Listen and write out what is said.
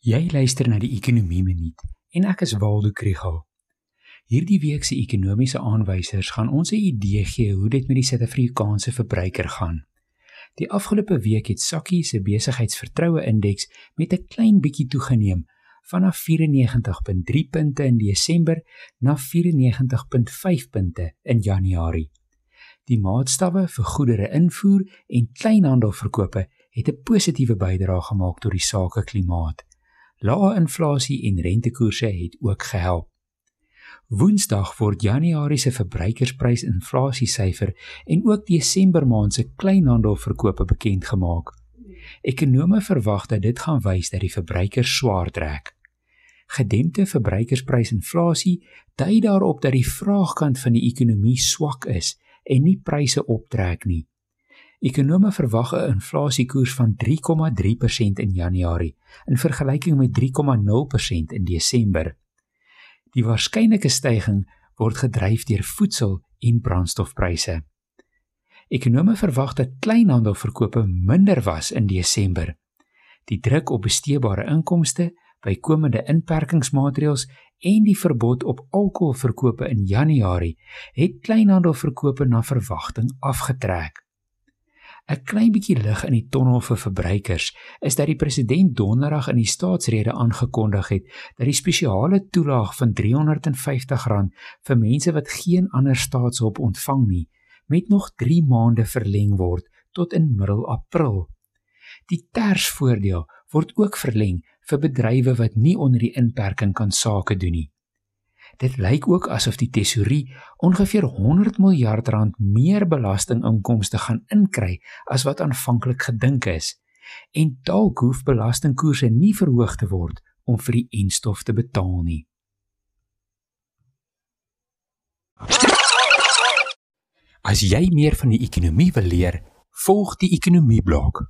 Jy luister na die Ekonomie Minuut en ek is Waldo Krugel. Hierdie week se ekonomiese aanwysers gaan ons 'n idee gee hoe dit met die Suid-Afrikaanse verbruiker gaan. Die afgelope week het Sakkie se besigheidsvertroue indeks met 'n klein bietjie toegeneem vanaf 94.3 punte in Desember na 94.5 punte in Januarie. Die maatstawwe vir goedere invoer en kleinhandelverkope het 'n positiewe bydrae gemaak tot die sakeklimaat. Lae inflasie en rentekoerse het ook gehelp. Woensdag word Januarie se verbruikersprysinflasiesyfer en ook Desember maand se kleinhandelverkope bekend gemaak. Ekonome verwag dat dit gaan wys dat die verbruikers swaar trek. Gedempte verbruikersprysinflasie dui daarop dat die vraagkant van die ekonomie swak is en nie pryse optrek nie. Ekonome verwag 'n inflasiekoers van 3,3% in Januarie in vergelyking met 3,0% in Desember. Die waarskynlike stygings word gedryf deur voedsel en brandstofpryse. Ekonome verwag dat kleinhandelverkope minder was in Desember. Die druk op besteedbare inkomste, bykomende inperkingsmaatreëls en die verbod op alkoholverkope in Januarie het kleinhandelverkope na verwagting afgetrek. 'n klein bietjie lig in die tonnel vir verbruikers is dat die president donderdag in die staatsrede aangekondig het dat die spesiale toelaag van R350 vir mense wat geen ander staatshulp ontvang nie met nog 3 maande verleng word tot in middel April. Die tersvoordeel word ook verleng vir bedrywe wat nie onder die inperking kan sake doen nie. Dit lyk ook asof die tesourier ongeveer 100 miljard rand meer belastinginkomste gaan inkry as wat aanvanklik gedink is. En dalk hoef belastingkoerse nie verhoog te word om vir die enstof te betaal nie. As jy meer van die ekonomie wil leer, volg die ekonomie blok.